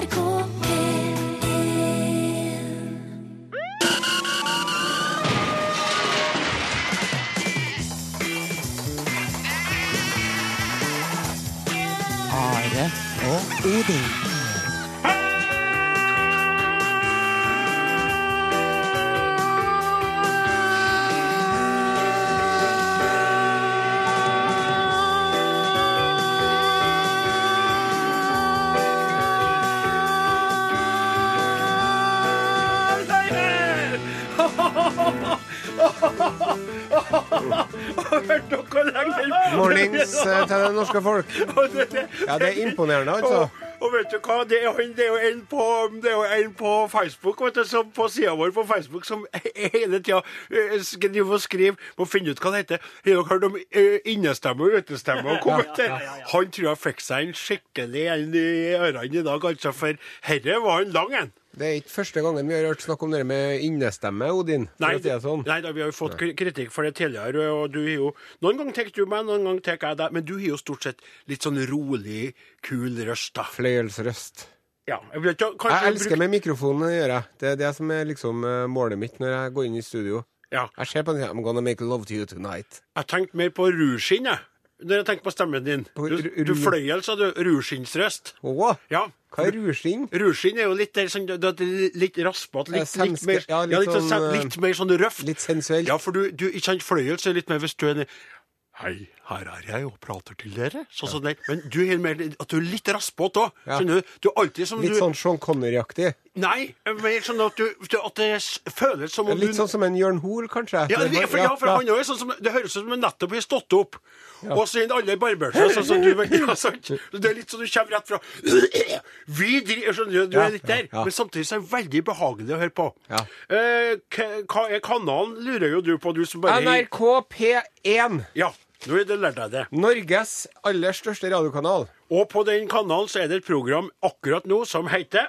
NRK P1 Are og Odin. Mornings eh, til det norske folk. Ja, det er imponerende, altså. Og, og vet du hva, det er, det er jo en på, det er jo en på Facebook, vet du, som på sida vår på Facebook som hele tida driver og skriver Må finne ut hva det heter. Har dere hørt om eh, innestemme og utestemme og kommenter? Han tror jeg fikk seg en skikkelig en i ørene i dag, altså, for herre var en lang en. Det er ikke første gangen vi har hørt snakk om det med innestemme, Odin. Nei, si sånn. nei da, vi har jo fått kritikk for det tidligere. og du har jo, Noen ganger tar du meg, noen ganger tar jeg deg. Men du har jo stort sett litt sånn rolig, kul røst, da. Fløyelsrøst. Ja, jeg, vet, Jeg elsker bruk- med mikrofonen, å gjøre. Det er det som er liksom eh, målet mitt når jeg går inn i studio. Ja, Jeg ser på den I'm gonna make love to you tonight. Jeg tenkte mer på ruskinn, jeg. Når jeg tenker på stemmen din. Du, du fløyel, sa du. Ruskinnsrøst. Åh, Ja. hva er ruskinn? Ruskinn er jo litt der, sånn, det litt raspete. Litt, Ja, litt, mer, ja, litt ja, litt, sånn, sånn, eh, litt mer sånn røft. Litt sensuelt. Ja, for du, du ikke sant, fløyel så er litt mer hvis du er Hei, her er jeg og prater til dere. Sånn som det. Men du er mer at du er litt raspete òg. Ja. Skjønner du? Du er alltid som Litt du sånn Sean Connery-aktig. Nei, mer sånn at, du, at det føles som om Litt sånn som en Jørn Hoel, kanskje. Ja, for, ja, for han er jo sånn som, Det høres ut som han nettopp har stått opp. Og så er alle barbert. Sånn som du, ja, sant? Det er litt sånn du kommer rett fra Vi driver Skjønner du, du er litt der. ja, ja. Men samtidig så er det veldig behagelig å høre på. Ja. Eh, hva er kanalen, lurer jo du på, du som bare NRK P1. Ja, nå er det lært deg det. Norges aller største radiokanal. Og på den kanalen så er det et program akkurat nå som heter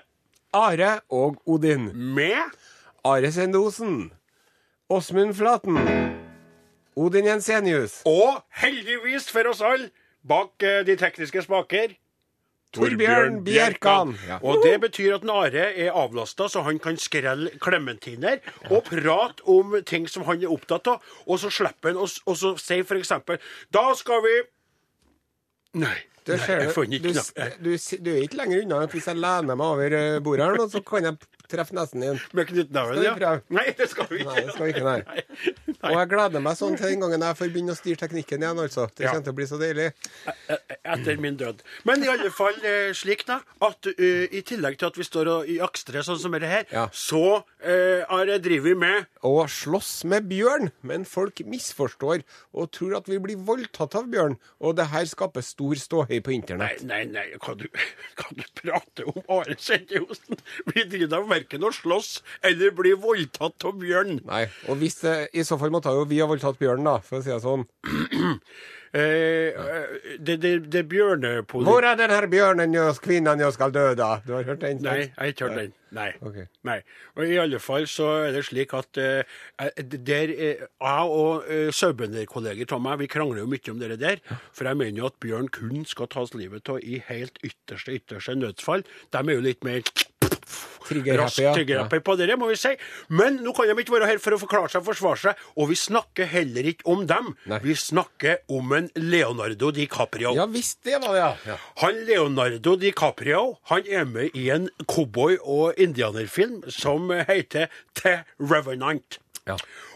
Are og Odin. Med Are Sendosen. Åsmund Flaten. Odin Jensenius. Og heldigvis for oss alle, bak eh, de tekniske spaker Torbjørn Bjerkan. Ja. Og det betyr at Are er avlasta, så han kan skrelle klementiner og prate om ting som han er opptatt av, og så slipper han å si eksempel Da skal vi Nei. Det nei, ser jeg du, du, du, du er ikke lenger unna at hvis jeg lener meg over eh, bordet her nå, så kan jeg treffe nesen din. Med knyttneven, ja. Nei, det skal vi ikke. Nei, det skal vi ikke, nei. Og jeg gleder meg sånn til den gangen jeg får begynne å styre teknikken igjen, altså. Det Ja. kommer til å bli så deilig. Etter min død. Men i alle fall eh, slik, da, at uh, i tillegg til at vi står og jakstrer sånn som dette her, Ja. så har uh, driver vi med Å slåss med bjørn, men folk misforstår og tror at vi blir voldtatt av bjørn. Og det her skaper stor ståhei på Nei, internett. nei, nei, kan du, hva du prater om Are Sendeosen? Vi driver da verken å slåss eller blir voldtatt av bjørn. Nei, og hvis det, I så fall måtte jo vi ha voldtatt bjørnen, da, for å si det sånn. Eh, eh, det, det, det er bjørnepoliti... Hvor er den her bjørnen kvinnen jeg skal dø, da? Du har hørt den? Nei, jeg har ikke hørt den. Nei. Okay. Nei. Og i alle fall så er det slik at eh, eh, der, eh, jeg og uh, sauebønderkolleger av meg, vi krangler jo mye om det der. For jeg mener jo at bjørn kun skal tas livet av i helt ytterste, ytterste nødsfall. De er jo litt mer Trigger-happy, ja. på det, må vi si. Men nå kan de ikke være her for å forklare seg og forsvare seg. Og vi snakker heller ikke om dem. Nei. Vi snakker om en Leonardo DiCaprio. Ja visst, det var det, ja. ja. Han Leonardo DiCaprio han er med i en cowboy- og indianerfilm som heter The Revenant. Ja.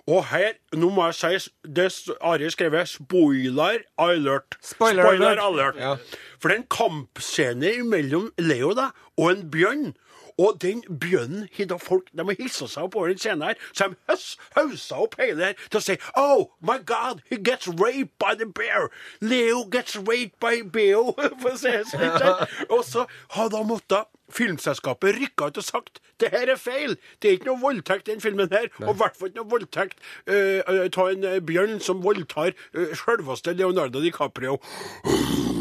Og her, nå må jeg si, det Ari skrevet 'spoiler alert'. Spoiler alert. alert. Ja. For det er en kampscene mellom Leo da, og en bjørn. Og den bjønnen har da folk De har hilsa seg opp over den scenen her, så de høs, hausa opp hele her til å si Oh my God, he gets raped by the bear. Leo gets raped by Beo. For å si det sånn. Og så har da måttet filmselskapet rykka ut og sagt det her er feil. Det er ikke noe voldtekt i den filmen her. Og i hvert fall ikke noe voldtekt uh, av en eh, bjørn som voldtar uh, selveste Leonardo DiCaprio.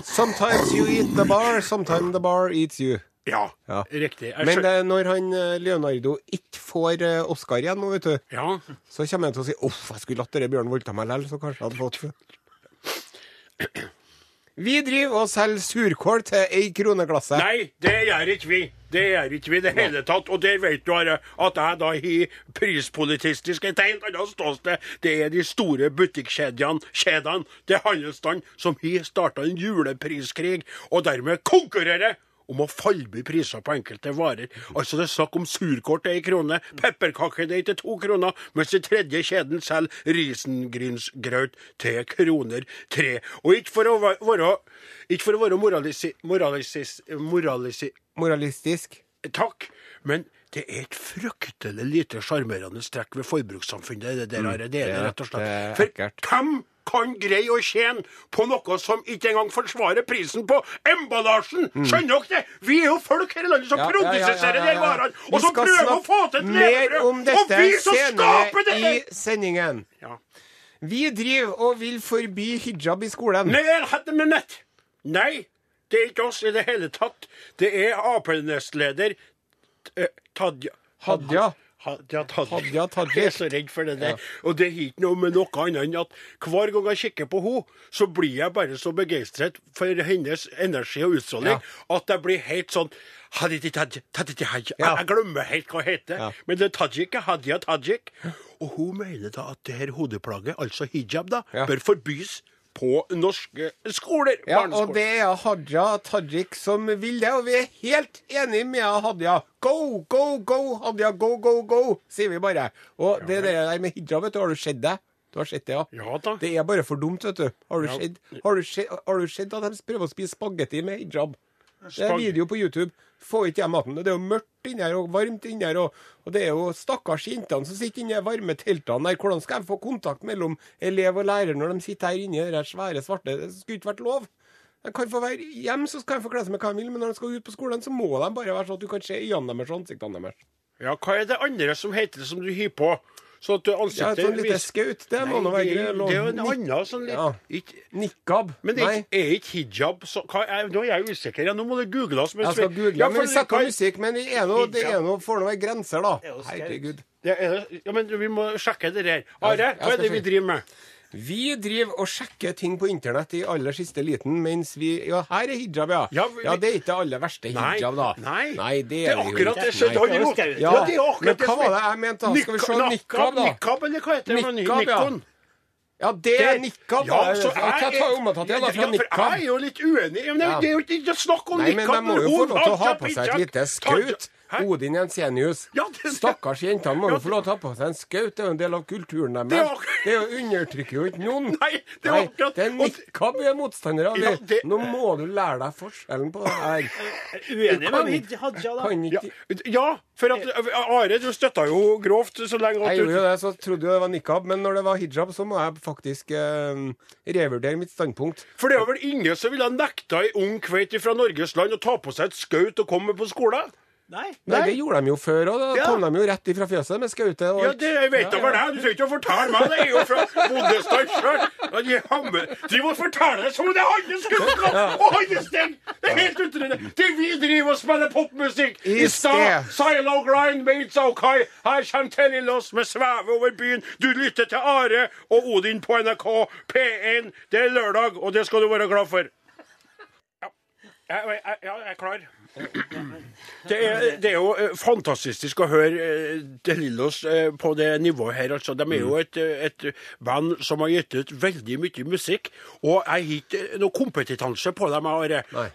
Sometimes you eat the bar, sometimes the bar eats you. Ja, Ja. riktig. Jeg Men det, når han eh, Leonardo ikke får eh, Oscar igjen nå, vet du, Ja. så kommer han til å si uff, jeg skulle latt dere Bjørn voldta meg likevel, så kanskje jeg hadde fått Vi driver og selger surkål til ei krone glasset. Nei, det gjør ikke vi. det gjør ikke vi i det hele tatt. Og der vet du Are, at jeg da har prispolitistisk et helt annet ståsted. Det er de store butikkjedene, kjedene, det er handelsstanden, som har starta en julepriskrig, og dermed konkurrerer om å fallby priser på enkelte varer. Altså Det er snakk om surkål til ei krone, pepperkakedeig til to kroner, mens den tredje kjeden selger risengrynsgrøt til kroner tre. Og ikke for å være ikke for å være moralisi... moralisis... moralisi... Moralistisk. Takk, men det er et fryktelig lite sjarmerende strekk ved forbrukssamfunnet. Det der er det, det er- rett og slett. det For hvem kan greie å tjene på noe som ikke engang forsvarer prisen på emballasjen? Skjønner dere det? Vi er jo folk her i landet som Mm. Ja, ja, ja, ja, produserer ja, de ja. varene, Vi og som skal prøver å snakke få til et Mer levebrød. om Og dette vi som skaper det senere her! i sendingen. Ja. Vi driver og vil forby hijab i skolen. Hadde med nett. Nei, det er ikke oss i det hele tatt. Det er Ap-nestleder eh, Tadja Hadia. Hadia Tajik. Hadia Tajik. Jeg er så redd for det der. Og det er ikke noe med noe annet enn at hver gang jeg kikker på henne, så blir jeg bare så begeistret for hennes energi og utstråling at jeg blir helt sånn Hadia Tajik, Ja. Jeg glemmer helt hva hun heter. Ja. Men det er Tajik er Hadia Tajik. Og hun mener da at det her hodeplagget, altså hijab, da, Ja. bør forbys på norske skoler. Ja, og det er Hadia Tajik som vil det, og vi er helt enige med Hadia. Go, go, go, Hadia, go, go, go, sier vi bare. Og det der med hijab, vet du, har du sett det? Du har sett det, ja? Ja da. Det er bare for dumt, vet du. Har du Ja. sett, har du sett, har du sett at de prøver å spise spagetti med hijab? Det er video på YouTube. Får ikke jeg maten. Det er jo mørkt inni her og varmt inni her. Og, og det er jo stakkars jentene som sitter inni de varme teltene der. Hvordan skal de få kontakt mellom elev og lærer når de sitter her inni det svære, svarte Det skulle ikke vært lov. De kan få være hjemme, så kan de få kle seg med hva de vil, men når de skal ut på skolen, så må de bare være sånn at du kan se øynene deres og ansiktene deres. Ja, hva er det andre som heter det som du hyr på? Sånn at ansiktet Ja, sånn lite skaut, det må nå være er- det er jo en annen sånn litt Ja. Niqab. Men det er, ikke- hijab så, hva jeg, Nå er jeg usikker. Ja, nå må det googles. Jeg skal google, Ja, men vi setter på musikk. Men det er noe, det er noe, får nå være grenser, da. Herregud. Er, ja, men vi må sjekke det der. Are, hva er det vi driver med? Vi driver og sjekker ting på internett i aller siste liten, mens vi Ja, her er hijab, ja. Ja, Ja, det er ikke det aller verste hijab, da. nei. det Det er jo akkurat ikke. det som Nei. gjort. Ja, Ja, Ja, det er akkurat men det hva som var er- det jeg mente? da? Skal vi se Nikab, da? Nikab, eller hva heter det? Nikab, ja. Nikon. Ja, det er nikab. Ja, da. så Jeg tar omtatt igjen da, fra ja, for Jeg er jo litt uenig. Men det, Ja. det er jo ikke snakk om Nei, men de må jo få lov til å ha på seg et lite skaut. Hæ? Odin Jensenius. Ja, det- Stakkars jentene må Ja, jo få lov til å ha på seg en skaut. Det er jo en del av kulturen Det er deres. Det er jo undertrykker jo ikke noen. Nei, det er akkurat- Det er nikab vi er motstandere av. Ja, det- Nå må du lære deg forskjellen på det her. Uenig med Hadia, da. Kan Ja, ikke ja, for at Are, du støtta jo grovt så lenge at Jeg gjorde jo det, så trodde jo det var nikab, men når det var hijab, så må jeg faktisk eh, revurdere mitt standpunkt. For det var vel ingen som ville nekta ei ung kveit fra Norges land å ta på seg et skaut og komme på skolen? Nei. Nei, det gjorde de jo før, og da Ja. kom de jo rett ifra fjøset med skaute. og Ja, det jeg vet ja, vel det. Du trenger ikke å fortelle meg det. Jeg er jo fra Bondestad sjøl. Driver og forteller det som om det er hans ja. og hans ting! Det er helt utrolig. Det vi driver og spiller popmusikk I stad. Silo Grind made so high. Her kommer Telly Loss med 'Sveve over byen'. Du lytter til Are og Odin på NRK P1. Det er lørdag, og det skal du være glad for. Ja, jeg, jeg, jeg er klar. Det er, det er jo eh, fantastisk å høre eh, De Lillos eh, på det nivået her. Altså. De er jo et, et band som har gitt ut veldig mye musikk. Og jeg har ikke noe kompetanse på dem.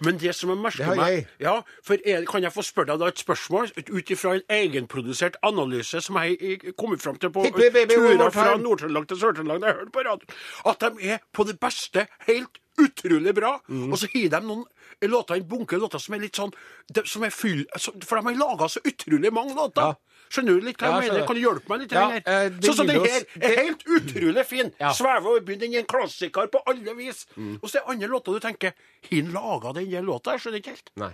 Men det som jeg merker meg ja, for er, Kan jeg få spørre deg da et spørsmål ut ifra en egenprodusert analyse som jeg har kommet fram til på turer fra. Nord-Trøndelag til Sør-Trøndelag da jeg hørte på radio, at de er på det beste helt utrolig bra. Mm. Og så har de noen låter, en bunke låter som er litt sånn de, som er fyll, altså, For de har laga så utrolig mange låter. Ja. Skjønner du litt hva Ja, jeg mener? Kan du hjelpe meg litt? Ja, her? eh, det sånn som den her er helt utrolig fin. Ja. Svever over byen. Den er en klassiker på alle vis. Mm. Og så er det andre låter du tenker Har han laga den låta? Jeg skjønner ikke helt. Nei.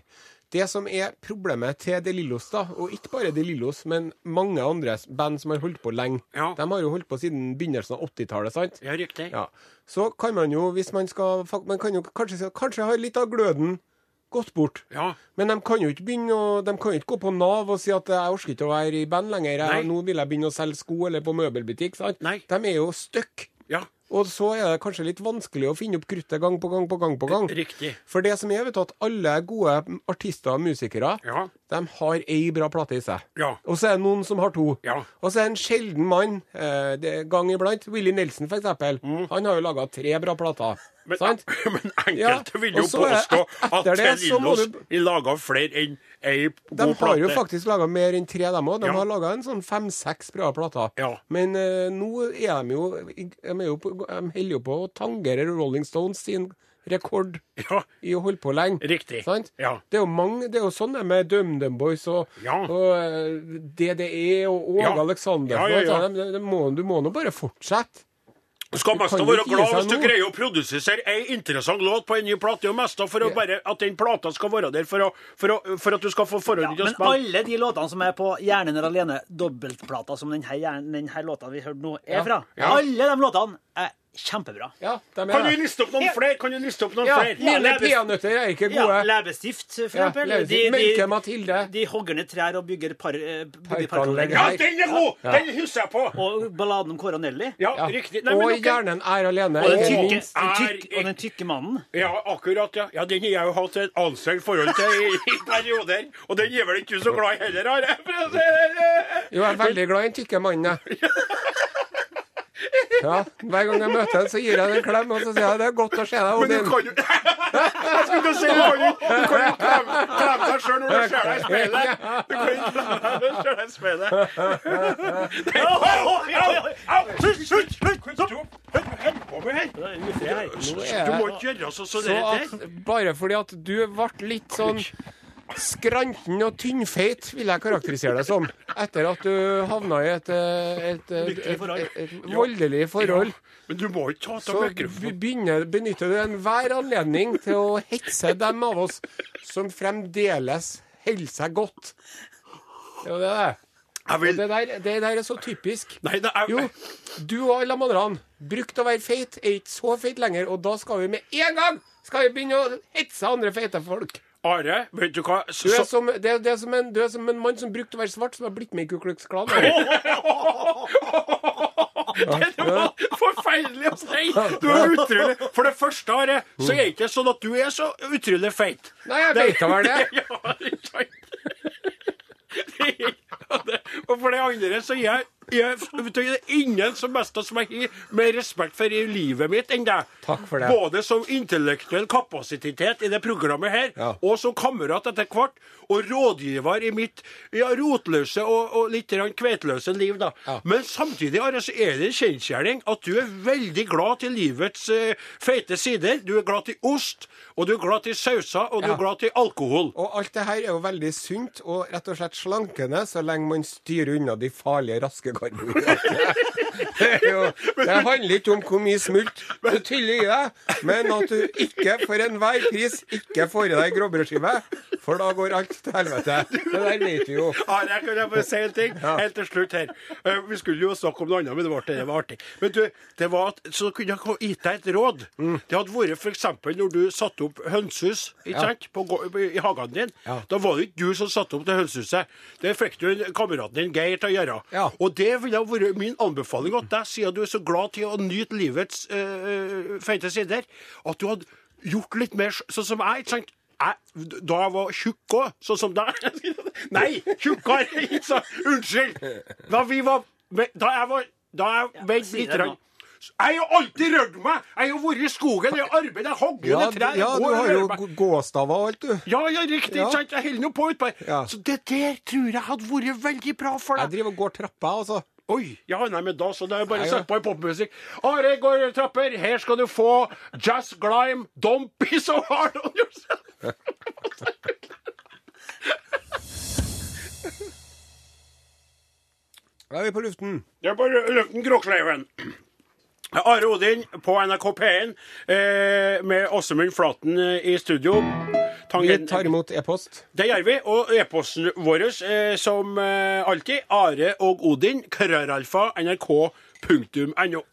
Det som er problemet til De Lillos, da, og ikke bare De Lillos, men mange andre band som har holdt på lenge, Ja. de har jo holdt på siden begynnelsen av 80-tallet, sant? Ja, riktig. Ja. Så kan man jo, hvis man skal Man kan jo kanskje, kanskje har litt av gløden gått bort. Ja. Men de kan jo ikke begynne å, de kan jo ikke gå på Nav og si at jeg orker ikke å være i band lenger. Jeg, nå vil jeg begynne å selge sko eller på møbelbutikk. sant? Nei. De er jo stuck. Ja. Og så er det kanskje litt vanskelig å finne opp kruttet gang på gang på gang. på gang. Riktig. For det som er, vet du, at alle gode artister og musikere, Ja. de har ei bra plate i seg. Ja. Og så er det noen som har to. Ja. Og så er det en sjelden mann, eh, det gang iblant, Willy Nelson for eksempel, han har jo laga tre bra plater. Mm. Men, sant? men enkelte vil jo påstå at Tellinos har laga flere enn ei god De har jo faktisk laga mer enn tre, dem òg. De Ja. har laga en sånn fem-seks bra plater. Ja. Men uh, nå er de jo De, er holder jo på å tangere Rolling Stones sin rekord Ja, i å holde på lenge. Riktig. Sant? Ja. Det er jo mange, det er jo sånn det med DumDum Boys og, Ja. og eh, DDE og Åge Ja. Aleksander. Ja, ja, ja. det- det må- Du må nå bare fortsette. Skal mest av være glad hvis du greier å produsere ei interessant låt på en ny plate. Og mest for å bare at den plata skal være der for, å, for, å, for at du skal få forhold Ja, til å men alle de låtene som er på Hjernen er alene, dobbeltplata som denne, denne låta vi hørte nå, er Ja. fra, Ja. alle de låtene er kjempebra. Ja, de er Kan du liste opp noen flere? Kan du liste opp noen Ja, flere? Mine peanøtter er ikke Ja. Leppestift, for Ja, eksempel. De, Melke de, Mathilde. de hogger ned trær og bygger par, eh, Parkanlegg. Ja, den er god! Den husker jeg på. Og balladen om Kåre Nelly. Ja, Ja. riktig. Nei, og dere- hjernen er alene. Og den tykke, den er- tykke, og den tykke mannen. Ja, akkurat, ja. ja. Den har jeg jo hatt et anstrengt forhold til i, i perioder. Og den er vel ikke du så glad i heller, har jeg? Det. Jo, jeg er veldig glad i den tykke mannen, jeg. Ja, hver gang jeg møter henne, så gir jeg henne en klem, og så sier jeg det er godt å se deg, Men du kan jo Jeg skulle til å si du kan jo du kan jo klemme, klemme deg sjøl når du ser deg i speilet. Du kan jo klemme deg når du ser deg i speilet. Du må ikke gjøre sånn som det der. bare fordi at du ble litt sånn skranten og tynnfeit, vil jeg karakterisere deg som, etter at du havna i et, eh, et, et, et, et, voldelig forhold. Men du må ikke ta Så av mikrofonen. begynner, benytter du enhver anledning til å hetse dem av oss som fremdeles holder seg godt. Det er jo det det er. Vil det der, det der er så typisk. Nei, det er Jo, du og alle de andre brukte å være feit, er ikke så feit lenger, og da skal vi med en gang skal vi begynne å hetse andre feite folk. Are, vet du hva? Du er som, det, det er som en, du er som en mann som brukte å være svart, som har blitt med i Ku Klux Klan. det var forferdelig å si! Du er utrolig For det første, Are, så er det ikke sånn at du er så utrolig feit. Nei, jeg veit da vel det. Ja? Det er- og det- Og for det andre så jeg, jeg vet det er ingen som mest som jeg har mer respekt for i livet mitt enn deg. Takk for det. Både som intellektuell kapasitet i det programmet her, Ja. og som kamerat etter hvert, og rådgiver i mitt ja, rotløse og, og litt kveitløse liv. da. Ja. Men samtidig Are, så er det en kjensgjerning at du er veldig glad til livets uh, feite sider. Du er glad til ost, og du er glad til sauser, og du er glad til alkohol. Og alt det her er jo veldig sunt og rett og slett slankende, så lenge man styrer unna de farlige, raske karbohydratene. Det, jo, det handler ikke om hvor mye smult du tyller i deg, men at du ikke for enhver pris ikke får i deg gråbrødskive, for da går alt til helvete. Det der vet vi jo. Ja, jeg kan jeg bare si en ting helt til slutt her. Eh, Vi skulle jo snakke om noe annet, men det, var, det var artig. Men du, det var at, så kunne jeg gitt deg et råd. Mm. Det hadde vært f.eks. når du satte opp hønsehus ikke sant, på, i hagen din. Da var det ikke du som satte opp det hønsehuset. Det fikk du en- kameraten din Geir til å gjøre. Ja. Og det ville vært min anbefaling at deg, siden du er så glad til å nyte livets øh, feite sider, at du hadde gjort litt mer sånn som jeg. ikke sant? Jeg, da jeg var tjukk òg, sånn som deg Nei, tjukkere! Unnskyld! Da vi var Da jeg var Da jeg veide si litt Jeg har alltid rørt meg! Jeg har vært i skogen, jeg arbeider, jeg hogger Ja, ned trær. ja, du har jo gåstaver og alt, du. Ja, ja, riktig. Ja. Jeg holder nå på utpå her. Ja. Så det der tror jeg hadde vært veldig bra for Jeg driver og går trappa, altså. Oi! Ja, nei, men da så det er bare å sette på popmusikk. Are går trapper, her skal du få Jazz Glime, Don't Be So Hard On Yourself. Da er vi på luften. Det er bare luften, Gråkleiven. Are Odin på NRK P1 eh, med Åsemund Flaten eh, i studio. Vi tar imot e-post. Det gjør vi. Og e-posten vår eh, som eh, alltid, Are og Odin, krøralfa, nrk.no.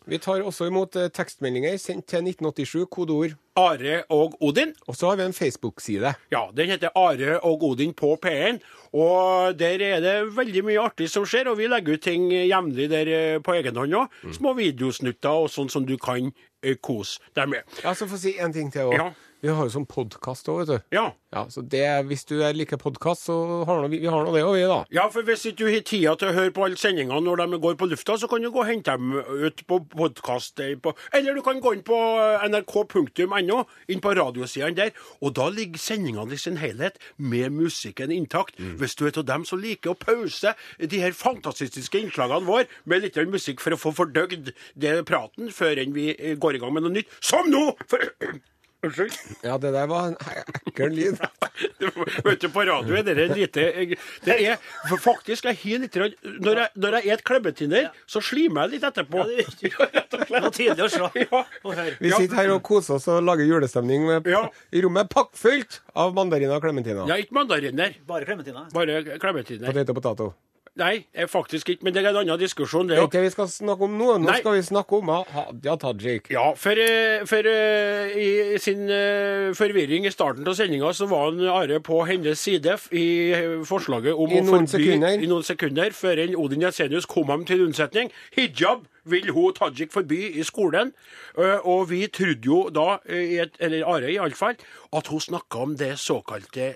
Vi tar også imot eh, tekstmeldinger sendt til 1987, kodeord. Are og Odin. Og så har vi en Facebook-side. Ja, den heter Are og Odin på P1. Og der er det veldig mye artig som skjer, og vi legger ut ting jevnlig der eh, på egen hånd òg. Små videosnutter og sånn som du kan eh, kose deg med. Ja, så få si en ting til òg. Ja. Vi har jo sånn podkast òg, vet du. Ja. Ja, så det, Hvis du er liker podkast, så har vi, vi har nå det òg, vi, da. Ja, for hvis ikke du har tida til å høre på alle sendingene når de går på lufta, så kan du gå og hente dem ut på podkast. Eller du kan gå inn på nrk.no, inn på radiosidene der, og da ligger sendingene i sin helhet med musikken intakt. Hvis du er av dem som liker å pause de her fantastiske innslagene våre med litt musikk for å få fordøyd det praten før vi eh, går i gang med noe nytt, som nå! For, Unnskyld. Ja, det der var en ekkel lyd. Vet du, på radio er det lite Det er for faktisk jeg har litt Når jeg, når jeg et klebbetiner, så slimer jeg litt etterpå. Ja, det er var tidlig å se Ja. Vi sitter her og koser oss og lager julestemning med, Ja. i rommet pakkfullt av mandariner og klementiner. Ja, ikke mandariner. Bare klementiner. Bare klementiner. Potet og potato. Nei, faktisk ikke. Men det er en annen diskusjon, det er ikke det vi skal snakke om nå. Nå Nei. skal vi snakke om Hadia Tajik. Ja, for, eh, for eh, i sin eh, forvirring i starten av sendinga, så var han Are på hennes side i eh, forslaget om I å forby sekunder. i noen sekunder før en Odin Jensenius kom ham til unnsetning. Hijab vil hun Tajik forby i skolen. Eh, Og vi trodde jo da, eh, eller Are iallfall, at hun snakka om det såkalte eh,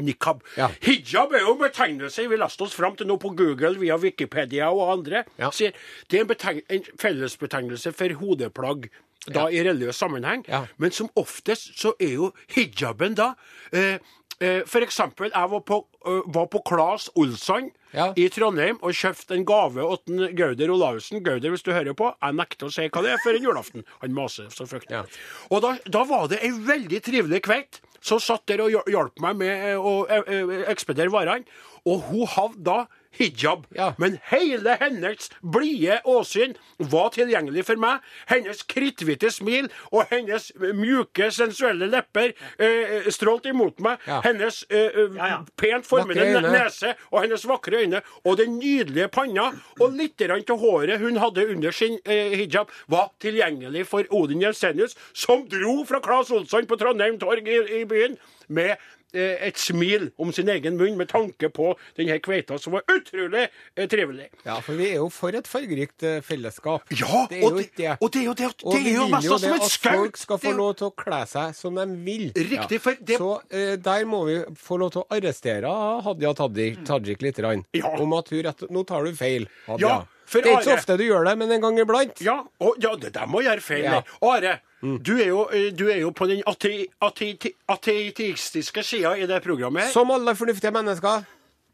Nikab. Ja. Hijab er jo en betegnelse vi leste oss fram til nå på Google via Wikipedia og andre. Ja. Sier, det er en, en fellesbetegnelse for hodeplagg da i religiøs sammenheng. Men som oftest så er jo hijaben da eh, eh, For eksempel, jeg var på, eh, var på Claes Olsson Ja. i Trondheim og kjøpte en gave til Gauder Olavsen. Gauder, hvis du hører på, jeg nekter å si hva det er før en julaften. Han maser så fryktelig. Ja. Og da, da var det ei veldig trivelig kveit som satt der og hjalp meg med eh, å eh, eh, ekspedere varene. Og hun havde da hijab. Ja. Men hele hennes blide åsyn var tilgjengelig for meg. Hennes kritthvite smil og hennes mjuke, sensuelle lepper eh, strålte imot meg. Ja. Hennes eh, eh, Ja, pent formede nese og hennes vakre øyne og den nydelige panna og litt av håret hun hadde under sin eh, hijab, var tilgjengelig for Odin Jensenius, som dro fra Claes Olsson på Trondheim torg i, i byen med eh, et smil om sin egen munn med tanke på denne kveita, som var utrolig eh, trivelig. Ja, for vi er jo for et fargerikt eh, fellesskap. Ja, det er og jo det, det. og det er jo det, at- Og det er jo nesten som et at skaut. folk skal få lov til å kle seg som de vil. Riktig, for det- Så eh, der må vi få lov til å arrestere Hadia Tajik, Tajik litt. Rann, Ja. Om at hun rett Nå tar du feil, Hadia. Ja, for det er ikke så ofte du gjør det, men en gang iblant. Ja, og, ja det der må gjøre feil. Ja. Are, mm. du, er jo, eh, du er jo på den ate, ate, ateistiske sida i det programmet. her. Som alle fornuftige mennesker.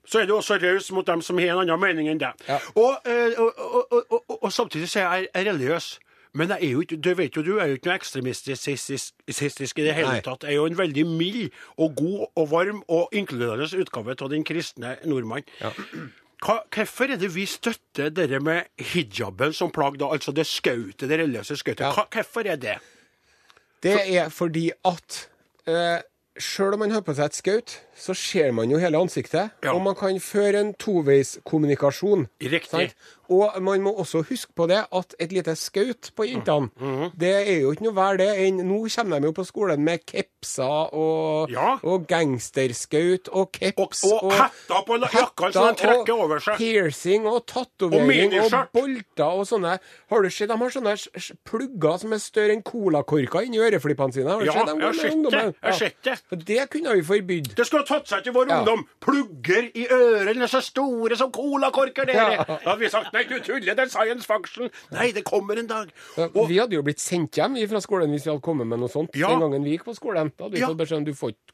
så er du også raus mot dem som har en annen mening enn deg. Ja. Og, eh, og, og, samtidig så er jeg religiøs. Men jeg er jo ikke, du vet jo, du er jo ikke noe ekstremistisk i det hele Nei. tatt. Jeg er jo en veldig mild og god og varm og inkluderende utgave av den kristne nordmann. Hva, hvorfor er det vi støtter dere med hijaben som plagg, da, altså det skautet, det religiøse skautet? Ja. Hvorfor er det? Det er fordi at eh, Sjøl om man har på seg et skaut, så ser man jo hele ansiktet. Ja. Og man kan føre en toveiskommunikasjon. Riktig. sant? Og man må også huske på det at et lite skaut på jentene, Mhm. det er jo ikke noe verre det enn Nå kommer de jo på skolen med kepser og, Ja. og gangsterskaut og keps Og- og hetter på jakkene som de trekker over seg. Piercing og Og tatovering og, og bolter og sånne. Har du sett de har sånne plugger som er større enn colakorker inni øreflippene sine? Har du Ja, sett jeg har sett det. Jeg har sett det. Det kunne vi forbydd. Det skulle tatt seg til vår Ja. ungdom. Plugger i ørene så store som colakorker, dere. Ja. Da hadde vi sagt nei, du tuller, det er science function. Nei, det kommer en dag. Og, Vi hadde jo blitt sendt hjem fra skolen hvis vi hadde kommet med noe sånt Ja. den gangen vi gikk på skolen. Da hadde vi Ja. fått beskjed om du får ikke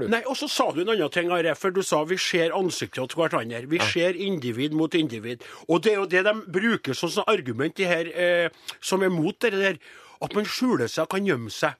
du. nei, og så sa du en annen ting, Are, for du sa vi ser ansiktet til hverandre. Vi ser individ mot individ. Og det er jo det de bruker som sånn argument, de her eh, som er mot det der, at man skjuler seg og kan gjemme seg.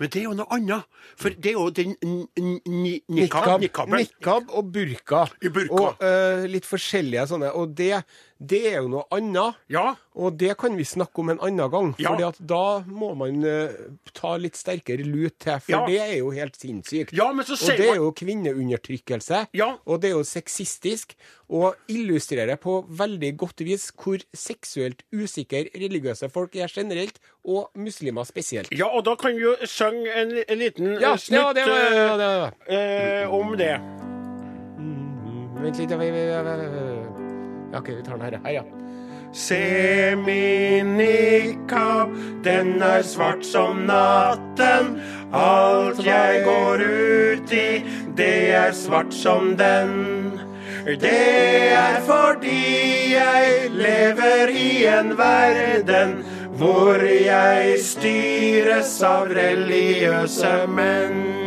Men det er jo noe annet. For det er jo den nikab, Nikab, nikaben. nikab og burka. I burka. Og uh, litt forskjellige sånne. Og det, det er jo noe annet. Ja. Og det kan vi snakke om en annen gang. Ja. At da må man uh, ta litt sterkere lut til, for Ja. det er jo helt sinnssykt. Ja, men så og det er jo kvinneundertrykkelse. Ja. Og det er jo sexistisk. Og illustrerer på veldig godt vis hvor seksuelt usikre religiøse folk er generelt, og muslimer spesielt. ja, og da kan vi jo synge en, en liten Ja, eh, snutt ja, det var, det ja, det var. eh, om det. Mm, Vent litt. Ja, OK, vi tar den her. Her, ja. Se min nikab, den er svart som natten. Alt jeg går ut i, det er svart som den. Det er fordi jeg lever i en verden hvor jeg styres av religiøse menn.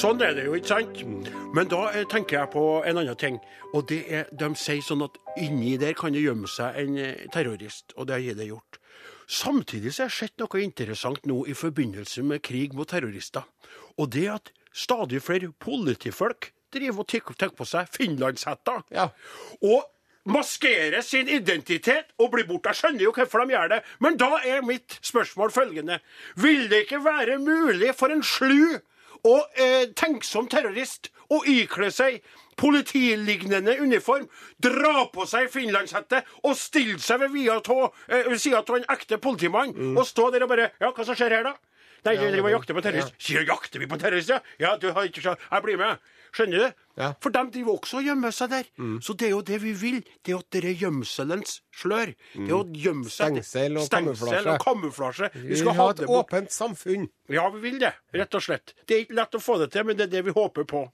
Sånn er det jo, ikke sant? Men da eh, tenker jeg på en annen ting. Og det er, De sier sånn at inni der kan det gjemme seg en eh, terrorist, og det har det gjort. Samtidig så har jeg sett noe interessant nå i forbindelse med krig mot terrorister. Og det at stadig flere politifolk driver og tar på seg finlandshetter. Ja. Og maskerer sin identitet og blir borte. Jeg skjønner jo hvorfor de gjør det. Men da er mitt spørsmål følgende. Vil det ikke være mulig for en slu og eh, tenksom terrorist å ikle seg politilignende uniform, dra på seg finlandshette og stille seg ved eh, ved sida av en ekte politimann og stå der og bare Ja, hva som skjer her, da? Nei, vi driver og jakter på terrorist. Sier jakter vi på terrorist, ja? Ja, du har ikke. Jeg blir med. Skjønner du? Ja. For de driver også og gjemmer seg der. Så det er jo det vi vil. Det er at det er gjemselens slør. Det er å gjemme seg Stengsel og Stengsel kamuflasje. og kamuflasje. Vi Vi skal ha ha et det åpent samfunn. Ja, vi vil det. Rett og slett. Det er ikke lett å få det til, men det er det vi håper på.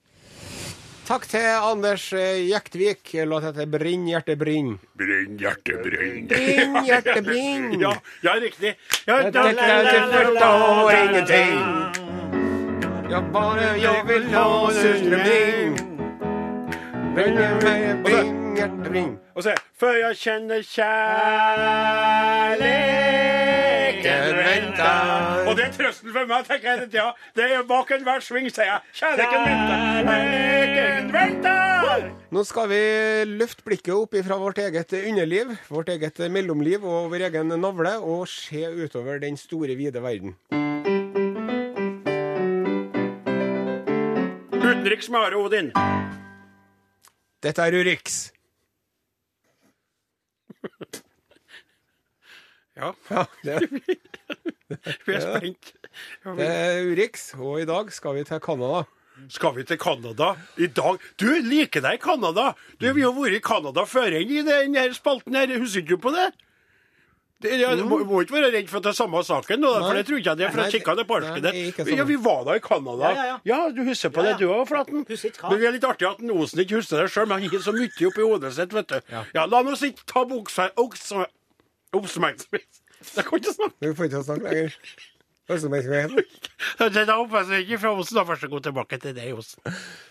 Takk til Anders Jektvik. Låt heter Brinn, hjerte, brinn. Brinn, hjerte, brinn. Brinn, hjerte, brinn. Ja, ja, riktig. Ja, da, la, la, la, la, la, la, la, ingenting. Ja, bare jeg vil ha brinn. Og se Før jeg kjenner kjærligheten venter. Og det er trøsten for meg, tenker jeg hele tida. Det er bak enhver sving, sier jeg. Kjærligheten venter. Venter. Nå skal vi løfte blikket opp fra vårt eget underliv, vårt eget mellomliv og vår egen navle, og se utover den store, vide verden. Utenriks Smare Odin. Dette er Urix. Ja, Ja, det, vi er spent. Ja, det er Urix, og i dag skal vi til Canada. Skal vi til Canada i dag? Du liker deg i Canada! Du, Vi har vært i Canada før enn i denne spalten her. Husker du på det? Det, ja, du må, må ikke være redd for at det er samme saken, da, for det tror ikke jeg det er. For jeg kikka det på der. sånn. Ja, vi var da i Canada. Ja, ja, ja. du husker på det du òg, Flaten? Men det er litt artig at Osen ikke husker det sjøl, men han gir så mye oppi hodet sitt, vet du. Ja, La oss ikke ta buksa Oppmerksomhet Jeg kan ikke snakke. Du får ikke snakke lenger. Oppmerksomhet. Da ikke fra Osen. Da vær så god tilbake til deg, Osen.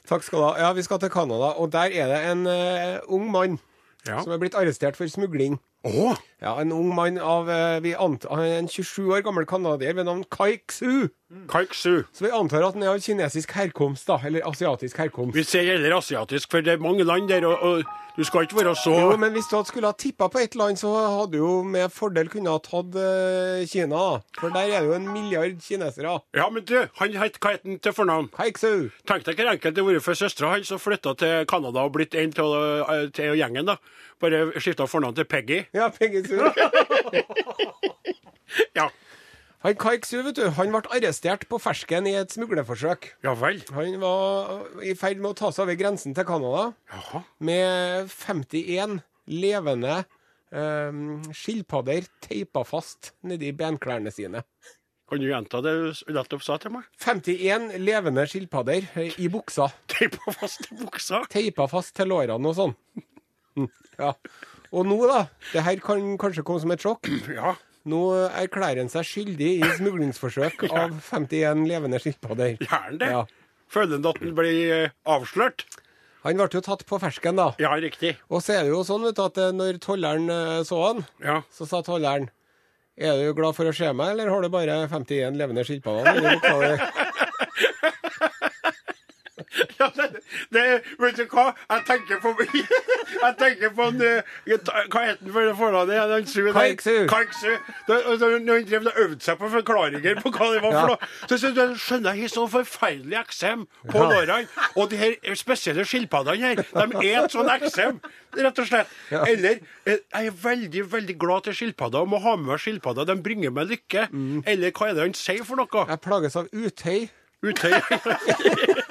Takk skal du ha. Ja, vi skal til Canada, og der er det en uh, ung mann som er blitt arrestert for smugling. Å, Ja, En ung mann av eh, en 27 år gammel canadier ved navn Kai Xu. Kaiksu. Så vi antar at han er av kinesisk herkomst, da. Eller asiatisk herkomst. Vi ser heller asiatisk, for det er mange land der, og, og du skal ikke være så Jo, men hvis du hadde skulle ha tippa på ett land, så hadde du jo med fordel kunne ha tatt uh, Kina. For der er det jo en milliard kinesere. Ja, men du, han het hva het han til fornavn? Kai Xu. Tenk deg hvor enkelt det hadde vært for søstera hans som flytte til Canada og blitt en til, eh, til gjengen, da. Bare skifta fornavn til Peggy. Ja, Peggy Sue. Ja. Han Kaik Sue vet du, han ble arrestert på fersken i et smuglerforsøk. Ja vel. Han var i ferd med å ta seg over grensen til Canada Jaha. med 51 levende um, skilpadder teipa fast nedi benklærne sine. Kan du gjenta det du nettopp sa til meg? 51 levende skilpadder eh, i buksa. Teipa fast til buksa. Teipa fast til lårene og sånn. Ja. Og nå, da. Det her kan kanskje komme som et sjokk. Ja. Nå erklærer han seg skyldig i smuglingsforsøk av 51 levende skilpadder. Gjerne det? Ja. Føler han at han blir eh, avslørt? Han ble jo tatt på fersken, da. Ja, riktig. Og så er det jo sånn vet du, at eh, når tolleren eh, så han, Ja. så sa tolleren Er du glad for å se meg, eller har du bare 51 levende skilpadder? i buksa di?» Ja, det, det, vet du hva? Jeg tenker på Jeg tenker på en, eh, Hva het han for fornavnet? Ja, den Su der. Kai Xu. Kai Xu. Da- Når han drev og øvde seg på forklaringer på hva det var for Ja. noe, så, så, så skjønner jeg så forferdelig eksem på Ja. lårene. Og de her spesielle skilpaddene her, de er et sånn eksem, rett og slett. Ja. Eller eh, Jeg er veldig, veldig glad til skilpadder og må ha med meg skilpadder. De bringer meg lykke. Eller hva er det han sier for noe? Jeg plages av utøy. Utøy.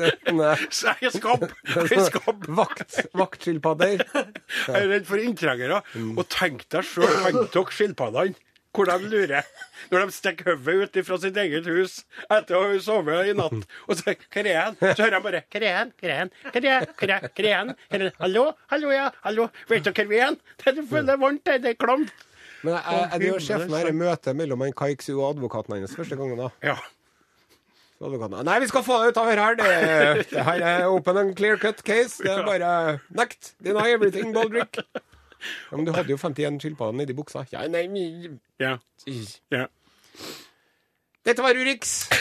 Er. Jeg er skabb. Vakt, vaktskilpadder. Jeg er redd for inntrengere. Og tenk deg sjøl, tenk dere skilpaddene. Hvor de lurer. Når de stikker hodet ut fra sitt eget hus etter å ha sovet i natt. Og så Hvor er han? Så hører jeg bare Hvor er han? Hvor er han? Hvor er? Hvor er er er? Hallo? Hallo, ja. Hallo. Vet dere hvor vi er? Det føles er varmt, her. Det er klamt. Men jeg, jeg, jeg, jeg ser for meg dette møtet mellom en Kaiksu og advokaten hennes første gangen. da. Ja. Advokaten, Nei, vi skal få deg ut av her. Det, det her er open and clear cut case. Det er bare nekt. Deny everything, Baldrick. Ja, men du hadde jo 51 skilpadder nedi buksa. Ja, nei, mi- Ja. ja. Dette var Urix.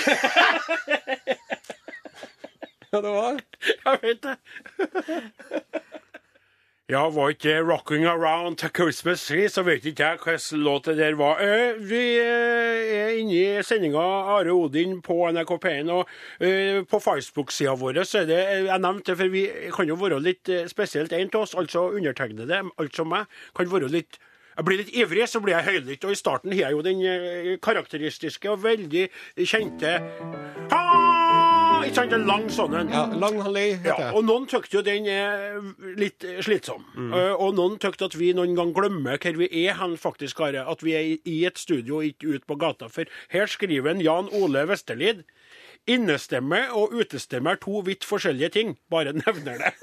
ja, det var Jeg vet det. Ja, var ikke det 'Rocking Around Christmas Tree', så vet ikke jeg hvilken låt det der var. Eh, vi eh, er inne i sendinga Are Odin på NRK P1, og eh, på Facebook-sida vår så er det Jeg nevnte det, for vi kan jo være litt spesielt en av oss, altså undertegnede, altså meg, kan være litt jeg blir litt ivrig, så blir jeg høylytt. Og i starten har jeg jo den karakteristiske og veldig kjente ha! Ikke sant? En lang sånn en. Ja, Lang Halløy heter Ja, og noen tykte jo den er litt slitsom. Eh, og noen tykte at vi noen gang glemmer hvor vi er hen, faktisk, Are. At vi er i- et studio og ikke ute på gata. For her skriver en Jan Ole Vesterlid Innestemme og utestemme er to vidt forskjellige ting. Bare nevner det.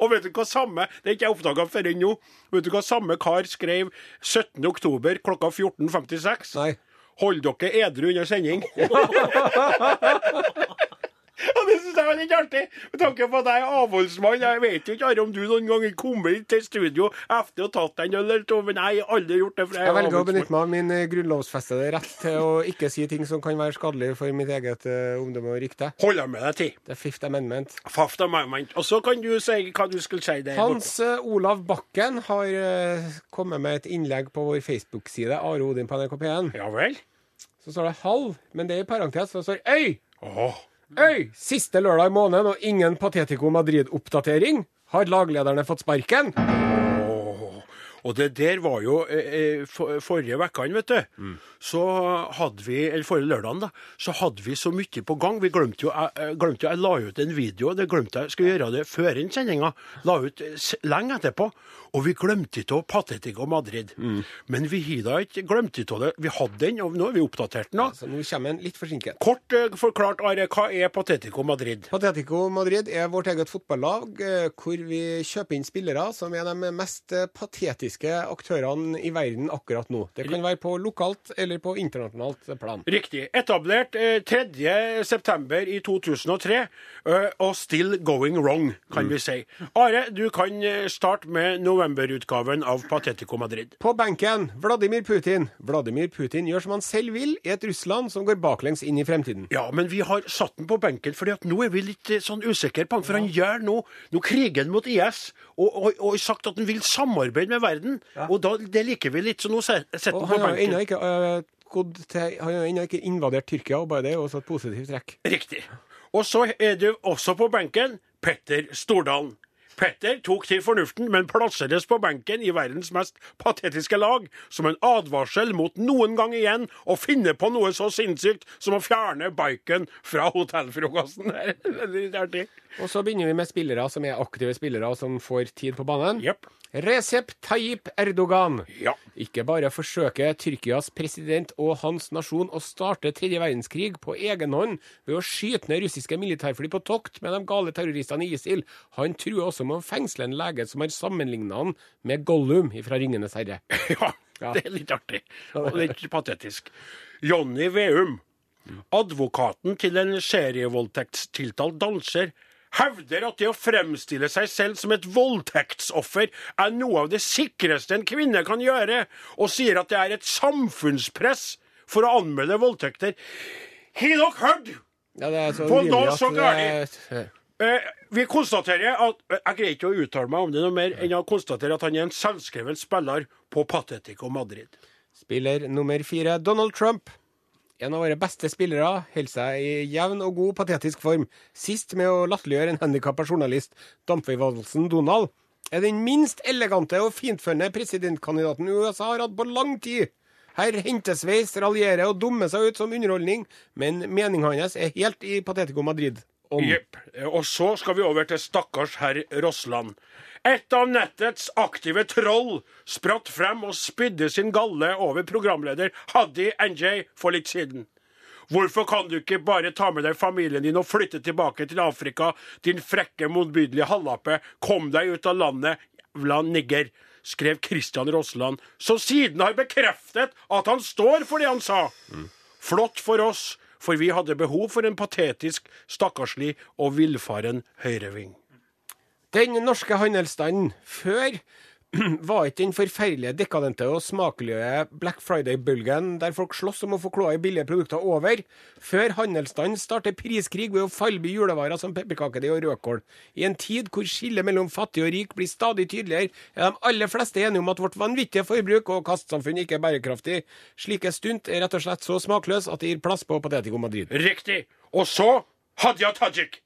Og vet du hva samme Det er ikke jeg oppdaga før nå. Vet du hva samme kar skrev 17. oktober klokka 14.56? Nei. Hold dere edru under sending. Og det syns jeg var litt artig, med tanke på at jeg er avholdsmann. Jeg vet jo ikke Are, om du noen gang kommer til studio etter å ha tatt en øl eller to, men jeg har aldri gjort det. for jeg Jeg er velger å benytte meg av min eh, grunnlovsfestede rett til å ikke si ting som kan være skadelig for mitt eget uh, omdømme og rykte. Holder med deg til. Det er Fifth Amendment. Fafta amendment. Og så kan du si hva du skulle si der. Hans uh, Olav Bakken har uh, kommet med et innlegg på vår Facebook-side, Are Odin på NRK P1. Ja vel? Så står det halv, men det er i parentes, så står øy! Åh. Øy! Siste lørdag i måneden og ingen Patetico Madrid-oppdatering. Har laglederne fått sparken? Og det der var jo eh, eh, for, Forrige vekkene, vet du, Mm. så hadde vi Eller forrige lørdagen, da. Så hadde vi så mye på gang. Vi glemte jo Jeg, jeg glemte jo, jeg la ut en video. Det glemte jeg. Skulle gjøre det før inn sendinga. La ut eh, lenge etterpå. Og vi glemte ikke Patetico Madrid. Mm. Men vi har da ikke glemt ikke det. Vi hadde den, og nå har vi oppdatert den. Så nå kommer en litt forsinket. Kort uh, forklart, Are, hva er Patetico Madrid? Patetico Madrid er vårt eget fotballag, uh, hvor vi kjøper inn spillere som er de mest eh, patetiske aktørene i verden akkurat nå. Det kan være på lokalt eller på internasjonalt plan. Riktig. Etablert eh, 3.9. i 2003, eh, og still going wrong, kan vi si. Are, du kan starte med novemberutgaven av Patetico Madrid. På benken Vladimir Putin. Vladimir Putin gjør som han selv vil i et Russland som går baklengs inn i fremtiden. Ja, men vi har satt den på benken, fordi at nå er vi litt eh, sånn usikre på han. For han gjør nå, nå krigen mot IS, og, og, og sagt at han vil samarbeide med verden. Og da, det liker vi litt, så nå setter han på han har ennå benken. ikke, øh, til, han har ennå ikke invadert Tyrkia, og bare det er også et positivt trekk. Riktig. Og så er du også på benken Petter Stordalen. Petter tok til fornuften, men plasseres på benken i verdens mest patetiske lag, som en advarsel mot noen gang igjen å finne på noe så sinnssykt som å fjerne bacon fra hotellfrokosten. Og så begynner vi med spillere som er aktive spillere, og som får tid på banen. Jepp. Recep Tayyip Erdogan. Ja. Ikke bare forsøker Tyrkias president og hans nasjon å starte tredje verdenskrig på egen hånd ved å skyte ned russiske militærfly på tokt med de gale terroristene i ISIL. Han truer også med å fengsle en lege som har sammenligna han med Gollum fra Ringenes herre. Ja, det er litt artig. Og litt patetisk. Jonny Veum, advokaten til en serievoldtektstiltalt danser, hevder at det å fremstille seg selv som et voldtektsoffer er noe av det sikreste en kvinne kan gjøre, og sier at det er et samfunnspress for å anmelde voldtekter. Har dere hørt? Ja, det er så For da så er- Eh, vi konstaterer at Jeg greier ikke å uttale meg om det noe mer enn å konstatere at han er en selvskreven spiller på Patetico Madrid. Spiller nummer fire, Donald Trump. En av våre beste spillere holder seg i jevn og god patetisk form. Sist med å latterliggjøre en handikappa journalist, dampveivalsen Donald, er den minst elegante og fintfølende presidentkandidaten USA har hatt på lang tid. Her hentesveis, raljerer og dummer seg ut som underholdning, men meningen hans er helt i Patetico Madrid om. Jepp. Og så skal vi over til stakkars herr Rossland. Et av nettets aktive troll spratt frem og spydde sin galle over programleder Haddy NJ for litt siden. Hvorfor kan du ikke bare ta med deg familien din og flytte tilbake til Afrika, din frekke, motbydelige halvape, Kom deg ut av landet, jævla nigger, skrev Christian Rossland, som siden har bekreftet at han står for det han sa. Flott for oss, for vi hadde behov for en patetisk, stakkarslig og villfaren høyreving. Den norske handelsstanden før var ikke den forferdelige, dekadente og smakelige Black Friday-bølgen der folk slåss om å få kloa i billige produkter over. Før handelsstanden starter priskrig ved å falby julevarer som pepperkakedeig og rødkål. I en tid hvor skillet mellom fattig og rik blir stadig tydeligere, er de aller fleste enige om at vårt vanvittige forbruk og kastsamfunn ikke er bærekraftig. Slike stunt er rett og slett så smakløse at det gir plass på Patetico Madrid. Riktig. Og så Hadia Tajik.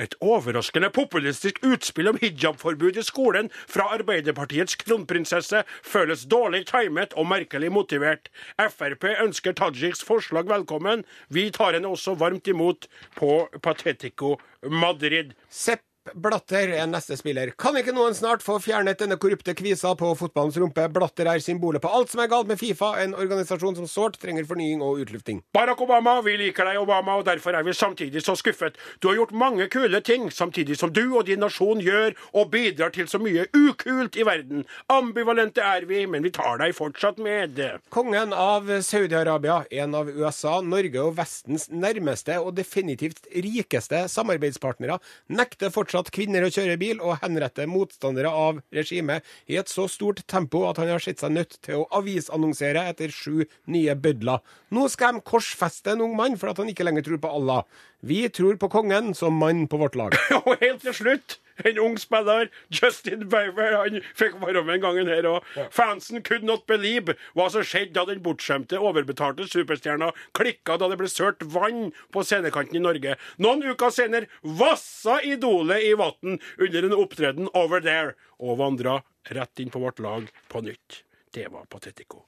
Et overraskende populistisk utspill om hijabforbud i skolen fra Arbeiderpartiets kronprinsesse føles dårlig timet og merkelig motivert. Frp ønsker Tajiks forslag velkommen. Vi tar henne også varmt imot på Patetico Madrid. Sepp Blatter er neste spiller. Kan ikke noen snart få fjernet denne korrupte kvisa på fotballens rumpe? Blatter er symbolet på alt som er galt med Fifa, en organisasjon som sårt trenger fornying og utlufting. Barack Obama, vi liker deg, Obama, og derfor er vi samtidig så skuffet. Du har gjort mange kule ting, samtidig som du og din nasjon gjør og bidrar til så mye ukult i verden. Ambivalente er vi, men vi tar deg fortsatt med. Kongen av Saudi-Arabia, en av USA, Norge og Vestens nærmeste og definitivt rikeste samarbeidspartnere, nekter fortsatt kvinner å kjøre bil og henretter motstandere av regimet i et så stort tempo at han har sett seg nødt til å avisannonsere etter sju nye bødler. Nå skal de korsfeste en ung mann for at han ikke lenger tror på Allah. Vi tror på kongen som mann på vårt lag. Og helt til slutt, en ung spiller, Justin Bieber, han fikk være med en gang her òg. Fansen could not believe hva som skjedde da den bortskjemte, overbetalte superstjerna klikka da det ble sølt vann på scenekanten i Norge. Noen uker senere vassa idolet i vann under en opptreden over there, og vandra rett inn på vårt lag på nytt. Det var Patetico.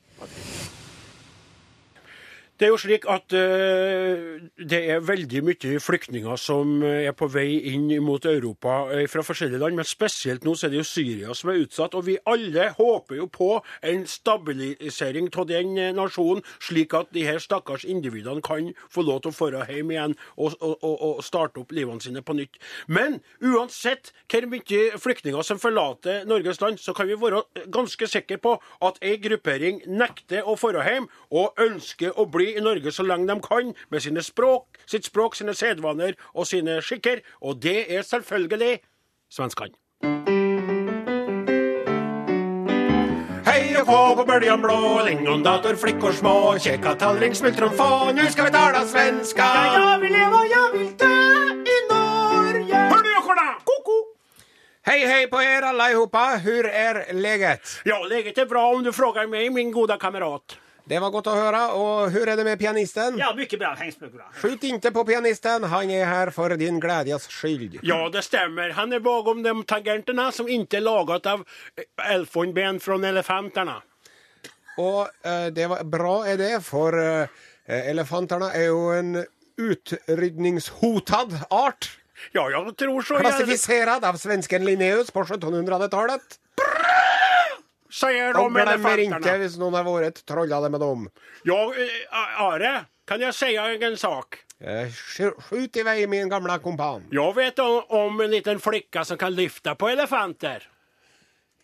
Det er jo slik at uh, det er veldig mye flyktninger som er på vei inn mot Europa uh, fra forskjellige land, men spesielt nå så er det jo Syria som er utsatt. Og vi alle håper jo på en stabilisering av den eh, nasjonen, slik at de her stakkars individene kan få lov til å dra hjem igjen og, og, og, og starte opp livene sine på nytt. Men uansett hvor mye flyktninger som forlater Norges land, så kan vi være ganske sikre på at ei gruppering nekter å dra hjem og ønsker å bli i Norge så lenge de kan, med sine språk, sitt språk, sine sedvaner og sine skikker, og det er selvfølgelig svenskene. Hei og få på bøljan blå, lingondator, flickor små, kjeka tallring, smultron få, nu ska vi tala svenska. Jeg vil leve og jeg vil dø i Norge. Hör du jockorna? Koko. Hei, hei på er allihopa, hur er leget? Ja, leget er bra om du frågar meg, min gode kamrat. Det var godt å høre, og hvordan er det med pianisten? Ja, mye bra. Bra. Skjut inte på pianisten, han er her for din glädjes skyld. Ja, det stemmer. Han er bakom de tangentene som ikke er laget av eh, elfenben fra elefantene. Og eh, det var bra er det, for eh, elefantene er jo en utrydningshotad art. Ja, jeg tror så. Klassifisert av svensken Linnaeus på 1700-talet. säger Og de glemmer ikke hvis noen har vært trollade med dem. Ja, eh, Are, kan jeg si en sak? Eh, Skjut i vei, min gamle kompan. Jeg vet om, om en liten flicka som kan lyfta på elefanter.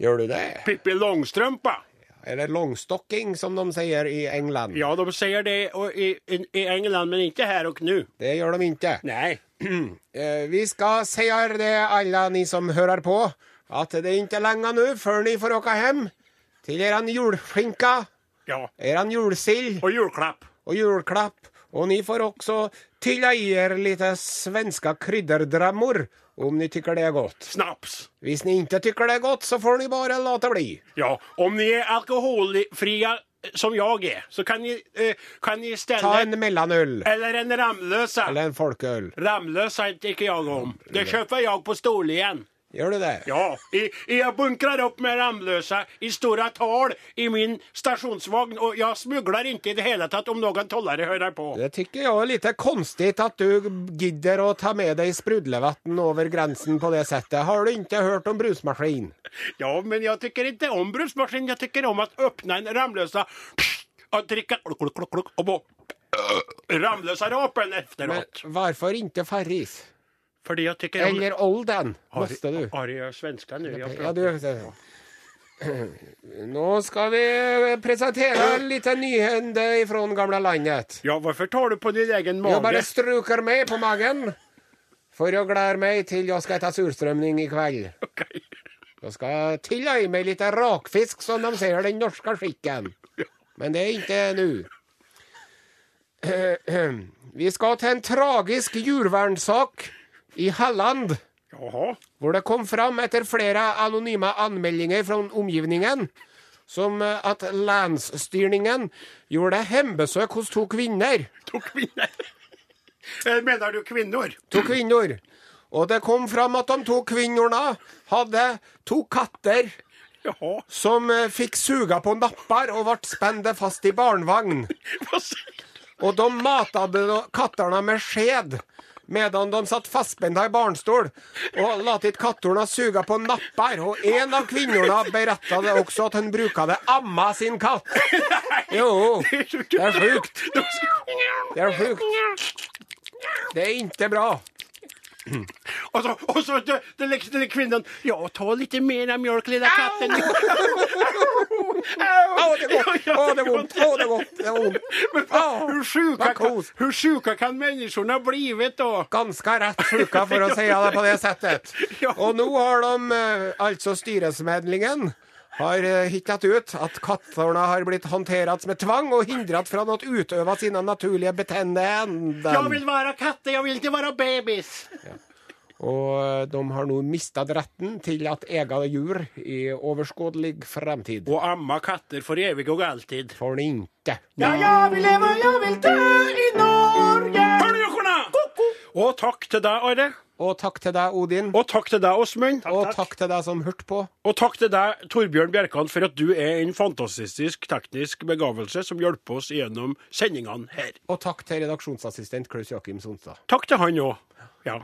Gjør du det? Pippi Longstrømpa. Eller longstocking, som de sier i England. Ja, de sier det i, i, England, men ikke her og nå. Det gjør de ikke. Nej. Eh, Vi skal sier det, alle ni som hører på, at det er ikke lenge nå før ni får åka hjem til eran julskinka, Ja. eran julsild Og julklapp. og julklapp. Og ni får også er lite svenska krydderdrammor, om ni tykker det er godt. Snaps. Hvis ni ikke tykker det er godt, så får ni bare la det bli. Ja, om ni er alkoholfria eh, som jeg er, så kan ni, eh, kan ni stelle Ta en mellomøl. Eller en ramløse. Eller en folkeøl. Ramløsa tykker jeg om. Det kjøper jeg på Storlien. Gjør du det? Ja, jeg, jeg bunkrer opp med ramløse i store tal i min stasjonsvogn, og jeg smugler ikke i det hele tatt om noen tollere hører på. Det syns jeg er litt konstig at du gidder å ta med deg sprudlevann over grensen på det settet. Har du ikke hørt om brusmaskin? Ja, men jeg tykker ikke om brusmaskin, jeg tykker om å åpne en ramløse og drikke kluk, kluk, kluk, kluk, och bo Ramlösa-rapen Men hvorfor ikke inte Farris? Fordi jeg tykker om... Eller Olden? Måste du? Har jeg svenska nu? Jag Ja, du. Nå skal vi presentere litt nyhende fra gamle landet. Ja, hvorfor tar du på din egen mage? Jeg bare struker meg på magen for jeg gleder meg til jeg skal ta surstrømning i kveld. Okay. Jeg skal tiløye meg litt rakfisk, som de ser den norske skikken. Men det er ikke nå. Vi skal til en tragisk jordvernsak i Halland. Jaha. hvor det kom fram etter flere anonyme anmeldinger fra omgivningen, som at landsstyrningen gjorde hjemmebesøk hos to kvinner. To kvinner. Eh, Mener du kvinner? To kvinner. Og det kom fram at de to kvinnerne hadde to katter Jaha. som eh, fikk suga på napper og ble spent fast i barnevogn. Og de matet kattene med skjed, medan de satt fastspenta i barnstol og lot kattorna suga på napper. Og en av kvinnene beretta det også at hun bruka det amma sin katt. Jo, det er sjukt. Det er sjukt. Det er ikke bra. Og så, og så det, det, det, den kvinnan, ja, ta litt mer mjölk lille katten. Det er godt. Å, det er vondt. Å, det er. Det er vondt. Men Ja, hur, sjuka hur sjuka kan människorna blivit då? Ganske rett sjuka, for å si det på det settet. Og nå har de, eh, altså styresmedlingen, har hittet ut at kattene har blitt håndtert med tvang og hindret fra å utøve sine naturlige betennende. Jeg vil være katte, jeg vil ikke være babys. bebis. Og eh, de har nå mistet retten til at ega djur i overskådelig fremtid. Og amma katter for evig og alltid. For ikke. Ja, jag vill leva, jag vill dø i Norge. Hörnjockorna! Og takk til deg, Are. Og takk til deg, Odin. Og takk til deg, Åsmund. Og takk til deg som hørte på. Og takk til deg, Torbjørn Bjerkan, for at du er en fantastisk teknisk begavelse som hjelper oss gjennom sendingene her. Og takk til redaksjonsassistent Klaus Jakim Sonstad. Takk til han òg. Ja.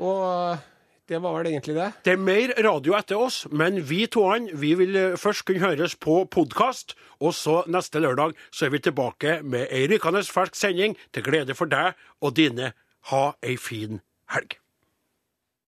Og eh, det var vel egentlig det. Det er mer radio etter oss, men vi toene vi vil eh, først kunne høres på podkast. Og så neste lørdag så er vi tilbake med ei rykende fersk sending til glede for deg og dine. Ha ei fin helg.